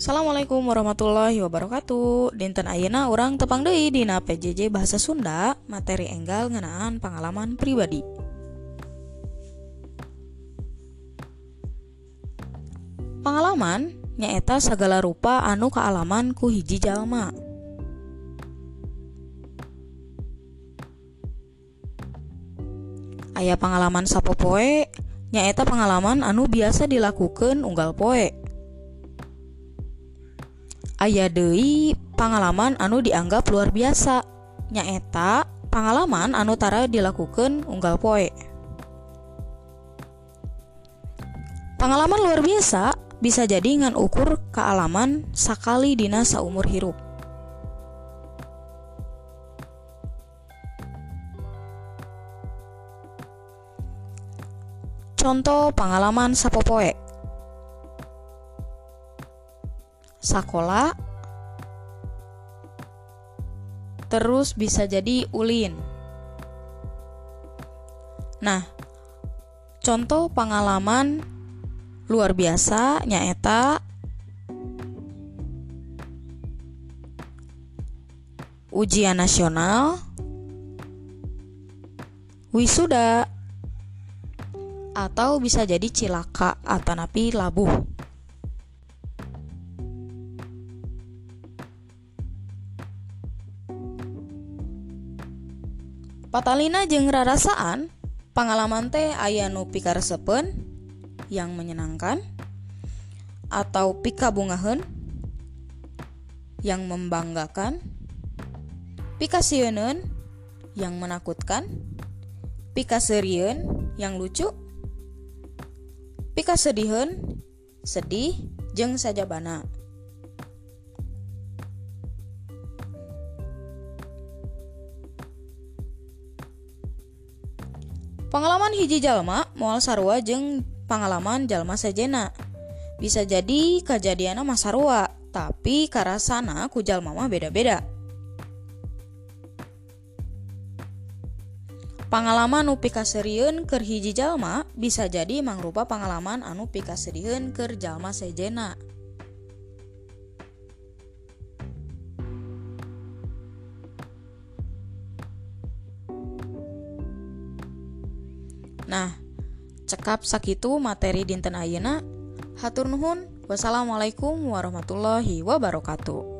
Assalamualaikum warahmatullahi wabarakatuh. Dinten Ayeuna orang tepang Dei Dina PJJ Bahasa Sunda materi enggal ngenaan pengalaman pribadi. Pengalaman nyaeta segala rupa anu kealaman ku hiji jalma. Ayah pengalaman sapo poe nyaeta pengalaman anu biasa dilakukan unggal poe. Aya Dewi pengalaman anu dianggap luar biasa. Nyaeta pengalaman anu tara dilakukan unggal poe. Pengalaman luar biasa bisa jadi ngan ukur kealaman sakali dina saumur hirup. Contoh pengalaman sapopoe sekolah terus bisa jadi ulin. Nah contoh pengalaman luar biasa nyaeta ujian nasional wisuda atau bisa jadi cilaka atau napi labuh Patalina jeung rarasaan pengalaman teh aya nu pikaresepen yang menyenangkan atau pikabungaheun yang membanggakan pikasieun yang menakutkan pikaseriun yang lucu pikasediheun sedih jeung sajabana pengalaman hiji jalma mual sarua jeung pengalaman jalma sejena. Bisa jadi kejadian mas sarua tapi karasana ku jalma mah beda-beda. Pengalaman anu pikaseriun keur hiji jalma bisa jadi mangrupa pengalaman anu pikaseriun keur jalma sejena Nah cekap sakitu materi dinten Ayeuna. Hatur nuhun. Wassalamualaikum warahmatullahi wabarakatuh